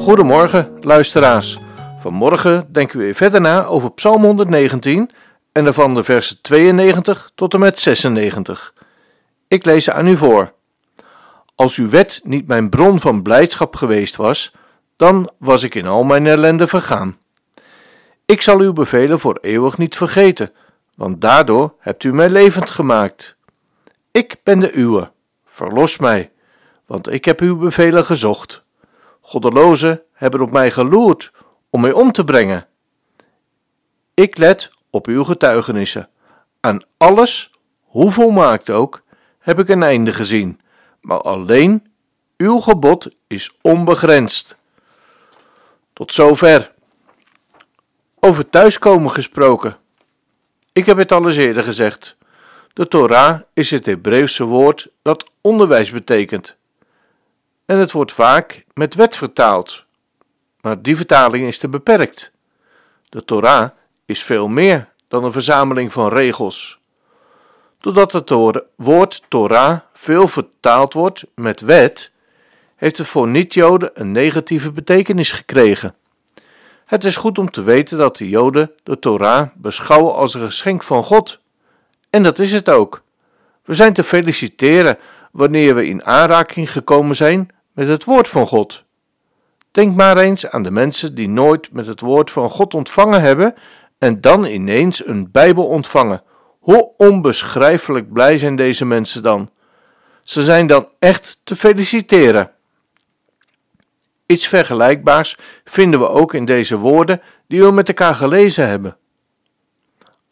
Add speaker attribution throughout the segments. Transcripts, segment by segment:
Speaker 1: Goedemorgen, luisteraars. Vanmorgen denken we weer verder na over Psalm 119 en daarvan de versen 92 tot en met 96. Ik lees ze aan u voor. Als uw wet niet mijn bron van blijdschap geweest was, dan was ik in al mijn ellende vergaan. Ik zal uw bevelen voor eeuwig niet vergeten, want daardoor hebt u mij levend gemaakt. Ik ben de uwe, verlos mij, want ik heb uw bevelen gezocht. Goddelozen hebben op mij geloerd om mij om te brengen. Ik let op uw getuigenissen. Aan alles, hoe volmaakt ook, heb ik een einde gezien, maar alleen uw gebod is onbegrensd. Tot zover. Over thuiskomen gesproken. Ik heb het al eens eerder gezegd. De Torah is het Hebreeuwse woord dat onderwijs betekent. En het wordt vaak met wet vertaald, maar die vertaling is te beperkt. De Torah is veel meer dan een verzameling van regels. Doordat het woord Torah veel vertaald wordt met wet, heeft het voor niet-Joden een negatieve betekenis gekregen. Het is goed om te weten dat de Joden de Torah beschouwen als een geschenk van God. En dat is het ook. We zijn te feliciteren wanneer we in aanraking gekomen zijn met het woord van God. Denk maar eens aan de mensen die nooit met het woord van God ontvangen hebben en dan ineens een Bijbel ontvangen. Hoe onbeschrijfelijk blij zijn deze mensen dan? Ze zijn dan echt te feliciteren. Iets vergelijkbaars vinden we ook in deze woorden die we met elkaar gelezen hebben.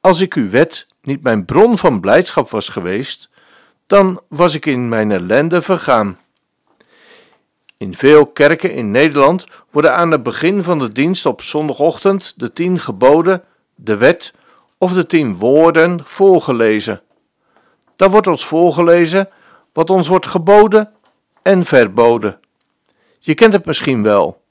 Speaker 1: Als ik uw wet niet mijn bron van blijdschap was geweest, dan was ik in mijn ellende vergaan. In veel kerken in Nederland worden aan het begin van de dienst op zondagochtend de tien geboden de wet of de tien woorden voorgelezen. Dan wordt ons voorgelezen wat ons wordt geboden en verboden. Je kent het misschien wel.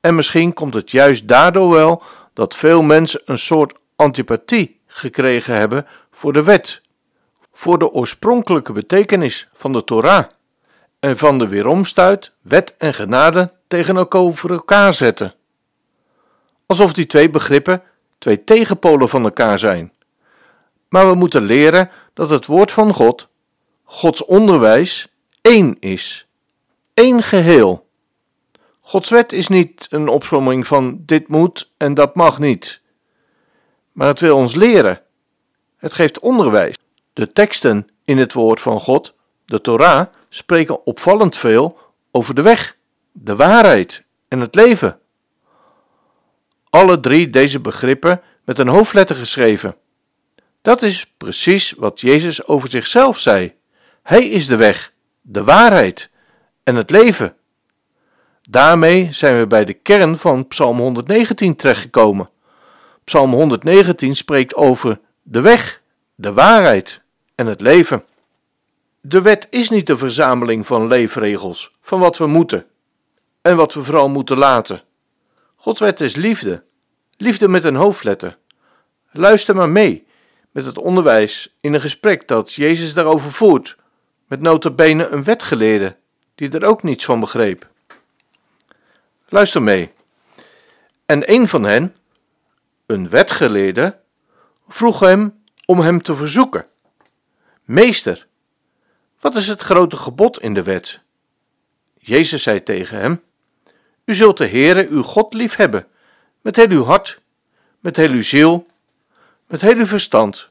Speaker 1: En misschien komt het juist daardoor wel dat veel mensen een soort antipathie gekregen hebben voor de wet, voor de oorspronkelijke betekenis van de Torah en van de weeromstuit wet en genade tegenover elkaar zetten. Alsof die twee begrippen twee tegenpolen van elkaar zijn. Maar we moeten leren dat het woord van God, Gods onderwijs, één is. één geheel. Gods wet is niet een opsomming van dit moet en dat mag niet. Maar het wil ons leren. Het geeft onderwijs. De teksten in het woord van God, de Torah, spreken opvallend veel over de weg, de waarheid en het leven alle drie deze begrippen met een hoofdletter geschreven. Dat is precies wat Jezus over zichzelf zei. Hij is de weg, de waarheid en het leven. Daarmee zijn we bij de kern van Psalm 119 terechtgekomen. Psalm 119 spreekt over de weg, de waarheid en het leven. De wet is niet de verzameling van leefregels, van wat we moeten en wat we vooral moeten laten. Gods wet is liefde. Liefde met een hoofdletter. Luister maar mee met het onderwijs in een gesprek dat Jezus daarover voert, met notabene een wetgeleerde die er ook niets van begreep. Luister mee. En een van hen, een wetgeleerde, vroeg hem om hem te verzoeken. Meester, wat is het grote gebod in de wet? Jezus zei tegen hem: U zult de Heere uw God lief hebben, met heel uw hart, met heel uw ziel, met heel uw verstand.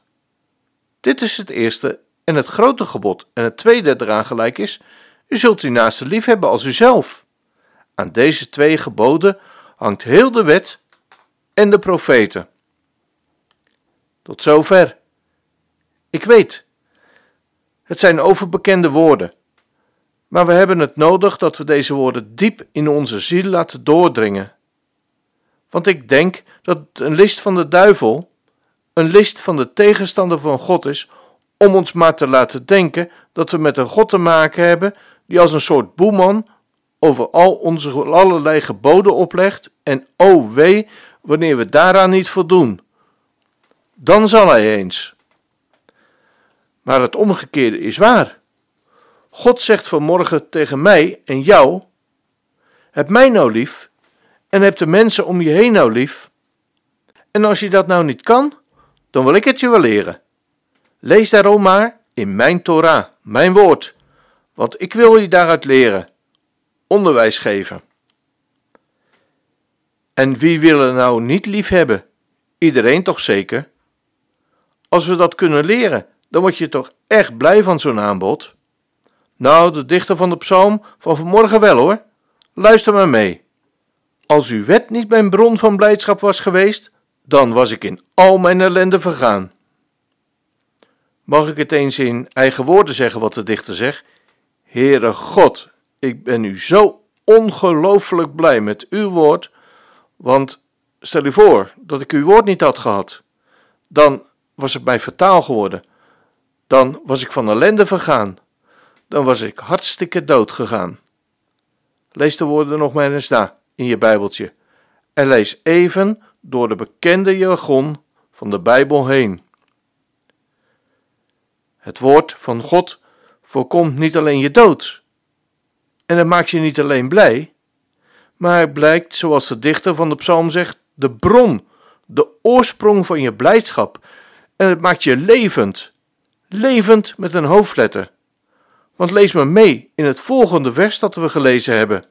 Speaker 1: Dit is het eerste en het grote gebod. En het tweede eraan gelijk is: U zult uw naaste lief hebben als uzelf. Aan deze twee geboden hangt heel de wet en de profeten. Tot zover. Ik weet, het zijn overbekende woorden, Maar we hebben het nodig dat we deze woorden diep in onze ziel laten doordringen. Want ik denk dat een list van de duivel, een list van de tegenstander van God is, om ons maar te laten denken dat we met een God te maken hebben die als een soort boeman over al onze allerlei geboden oplegt en o wee wanneer we daaraan niet voldoen. Dan zal hij eens. Maar het omgekeerde is waar. God zegt vanmorgen tegen mij en jou: Heb mij nou lief en heb de mensen om je heen nou lief. En als je dat nou niet kan, dan wil ik het je wel leren. Lees daarom maar in mijn Torah, mijn woord, want ik wil je daaruit leren, onderwijs geven. En wie wil er nou niet lief hebben? Iedereen toch zeker? Als we dat kunnen leren, dan word je toch echt blij van zo'n aanbod? Nou, de dichter van de psalm van vanmorgen wel hoor. Luister maar mee. Als uw wet niet mijn bron van blijdschap was geweest, dan was ik in al mijn ellende vergaan. Mag ik het eens in eigen woorden zeggen wat de dichter zegt? Heere God, ik ben u zo ongelooflijk blij met uw woord, want stel u voor dat ik uw woord niet had gehad, dan was het mij fataal geworden, dan was ik van ellende vergaan, dan was ik hartstikke dood gegaan. Lees de woorden nog maar eens na in je Bijbeltje en lees even door de bekende jargon van de Bijbel heen. Het woord van God voorkomt niet alleen je dood. En het maakt je niet alleen blij, maar het blijkt, zoals de dichter van de psalm zegt, de bron, de oorsprong van je blijdschap. En het maakt je levend, levend met een hoofdletter. Want lees maar mee in het volgende vers dat we gelezen hebben.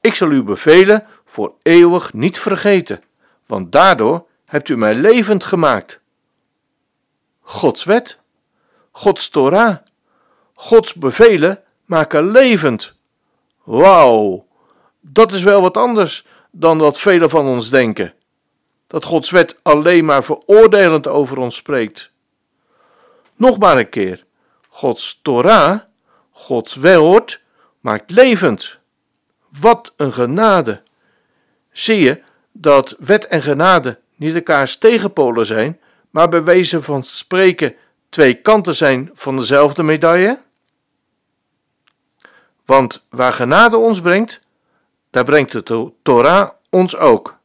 Speaker 1: Ik zal u bevelen voor eeuwig niet vergeten, want daardoor hebt u mij levend gemaakt. Gods wet, Gods Torah, Gods bevelen maken levend. Wauw, dat is wel wat anders dan wat velen van ons denken. Dat Gods wet alleen maar veroordelend over ons spreekt. Nog maar een keer. Gods Torah, Gods woord, maakt levend. Wat een genade! Zie je dat wet en genade niet elkaars tegenpolen zijn, maar bij wijze van spreken twee kanten zijn van dezelfde medaille? Want waar genade ons brengt, daar brengt de Torah ons ook.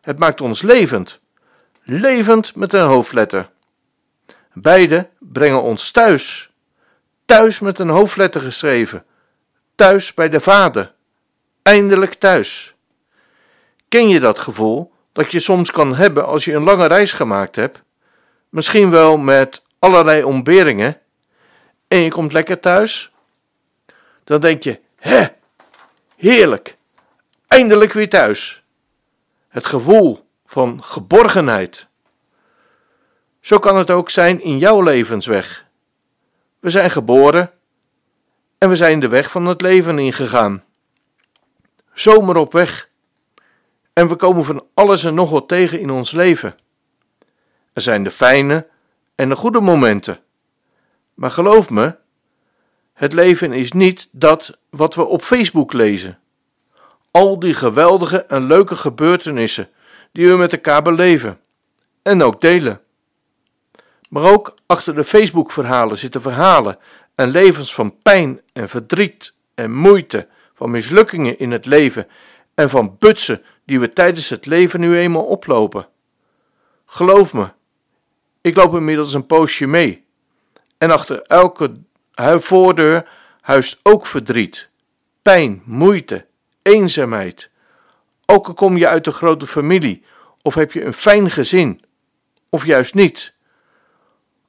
Speaker 1: Het maakt ons levend, levend met een hoofdletter. Beide brengen ons thuis, thuis met een hoofdletter geschreven, thuis bij de Vader, eindelijk thuis. Ken je dat gevoel dat je soms kan hebben als je een lange reis gemaakt hebt? Misschien wel met allerlei ontberingen en je komt lekker thuis? Dan denk je, hè, heerlijk, eindelijk weer thuis. Het gevoel van geborgenheid. Zo kan het ook zijn in jouw levensweg. We zijn geboren en we zijn de weg van het leven ingegaan. Zomer op weg. En we komen van alles en nog wat tegen in ons leven. Er zijn de fijne en de goede momenten. Maar geloof me, het leven is niet dat wat we op Facebook lezen. Al die geweldige en leuke gebeurtenissen die we met elkaar beleven en ook delen. Maar ook achter de Facebook-verhalen zitten verhalen en levens van pijn en verdriet en moeite, van mislukkingen in het leven en van butsen die we tijdens het leven nu eenmaal oplopen. Geloof me, ik loop inmiddels een poosje mee. En achter elke voordeur huist ook verdriet, pijn, moeite, eenzaamheid. Ook al kom je uit een grote familie of heb je een fijn gezin, of juist niet.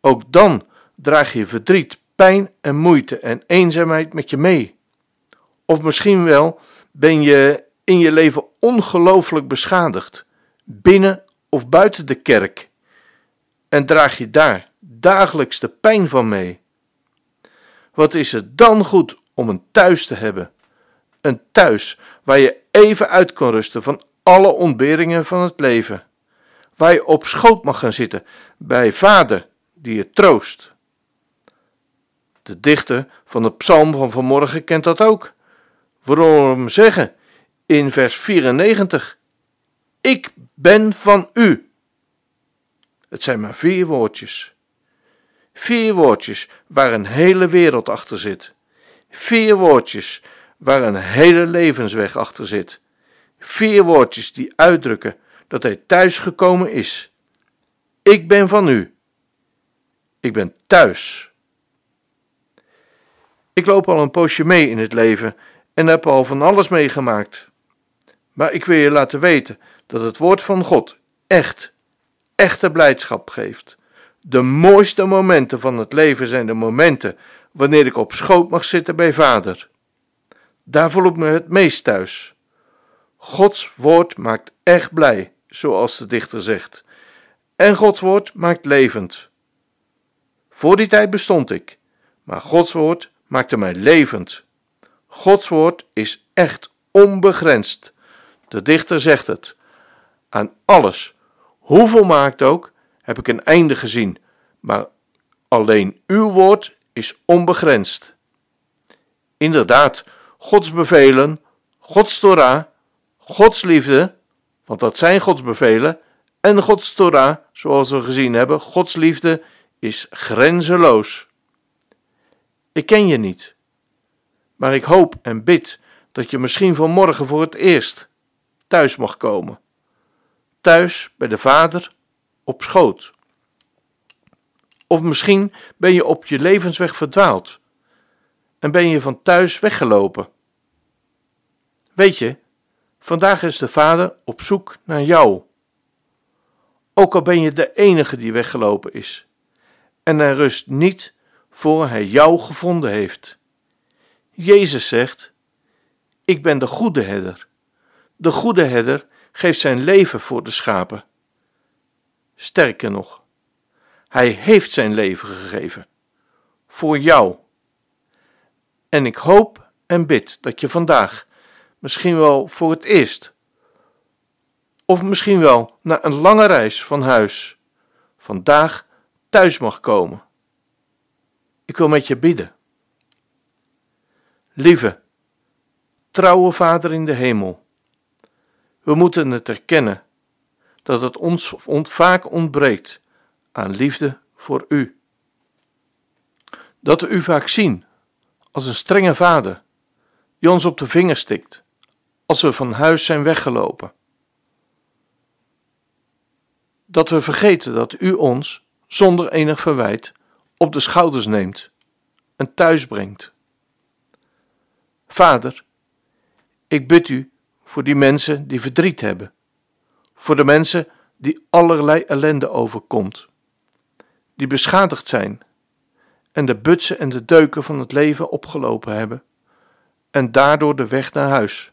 Speaker 1: Ook dan draag je verdriet, pijn en moeite en eenzaamheid met je mee. Of misschien wel ben je in je leven ongelooflijk beschadigd, binnen of buiten de kerk, en draag je daar dagelijks de pijn van mee. Wat is het dan goed om een thuis te hebben? Een thuis waar je even uit kan rusten van alle ontberingen van het leven. Waar je op schoot mag gaan zitten bij vader die je troost. De dichter van de psalm van vanmorgen kent dat ook. Waarom zeggen in vers 94: Ik ben van u. Het zijn maar vier woordjes. Vier woordjes waar een hele wereld achter zit. Vier woordjes waar een hele levensweg achter zit. Vier woordjes die uitdrukken dat hij thuisgekomen is. Ik ben van u. Ik ben thuis. Ik loop al een poosje mee in het leven en heb al van alles meegemaakt. Maar ik wil je laten weten dat het woord van God echt, echte blijdschap geeft. De mooiste momenten van het leven zijn de momenten wanneer ik op schoot mag zitten bij vader. Daar voel ik me het meest thuis. Gods woord maakt echt blij, zoals de dichter zegt. En Gods woord maakt levend. Voor die tijd bestond ik, maar Gods woord maakte mij levend. Gods woord is echt onbegrensd. De dichter zegt het. Aan alles, hoe volmaakt ook, heb ik een einde gezien, maar alleen uw woord is onbegrensd. Inderdaad, Gods bevelen, Gods Torah, Gods liefde, want dat zijn Gods bevelen, en Gods Torah, zoals we gezien hebben, Gods liefde is grenzeloos. Ik ken je niet, maar ik hoop en bid dat je misschien vanmorgen voor het eerst thuis mag komen. Thuis bij de Vader op schoot. Of misschien ben je op je levensweg verdwaald en ben je van thuis weggelopen. Weet je, vandaag is de Vader op zoek naar jou. Ook al ben je de enige die weggelopen is. En hij rust niet voor hij jou gevonden heeft. Jezus zegt: Ik ben de goede herder. De goede herder geeft zijn leven voor de schapen. Sterker nog, hij heeft zijn leven gegeven. Voor jou. En ik hoop en bid dat je vandaag, misschien wel voor het eerst, of misschien wel na een lange reis van huis, vandaag thuis mag komen. Ik wil met je bidden. Lieve, trouwe Vader in de hemel, we moeten het erkennen dat het ons vaak ontbreekt aan liefde voor u. Dat we u vaak zien als een strenge vader die ons op de vinger stikt als we van huis zijn weggelopen. Dat we vergeten dat u ons, zonder enig verwijt, op de schouders neemt en thuis brengt. Vader, ik bid u voor die mensen die verdriet hebben, voor de mensen die allerlei ellende overkomt, die beschadigd zijn en de butsen en de deuken van het leven opgelopen hebben en daardoor de weg naar huis,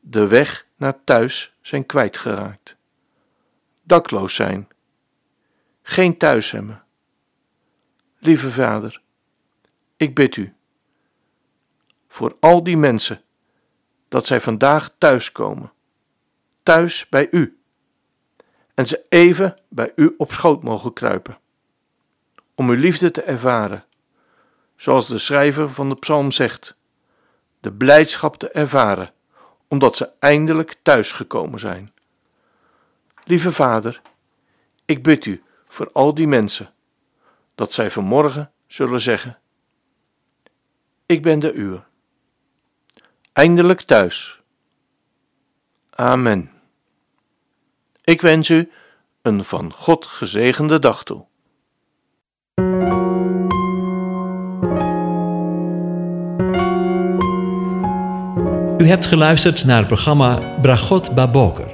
Speaker 1: de weg naar thuis zijn kwijtgeraakt. Dakloos zijn, geen thuis hebben. Lieve Vader, ik bid u voor al die mensen dat zij vandaag thuiskomen, thuis bij u, en ze even bij u op schoot mogen kruipen, om uw liefde te ervaren, zoals de schrijver van de psalm zegt, de blijdschap te ervaren, omdat ze eindelijk thuisgekomen zijn. Lieve Vader, ik bid u voor al die mensen, dat zij vanmorgen zullen zeggen: Ik ben de uwe eindelijk thuis. Amen. Ik wens u een van God gezegende dag toe.
Speaker 2: U hebt geluisterd naar het programma Bragot Baboker.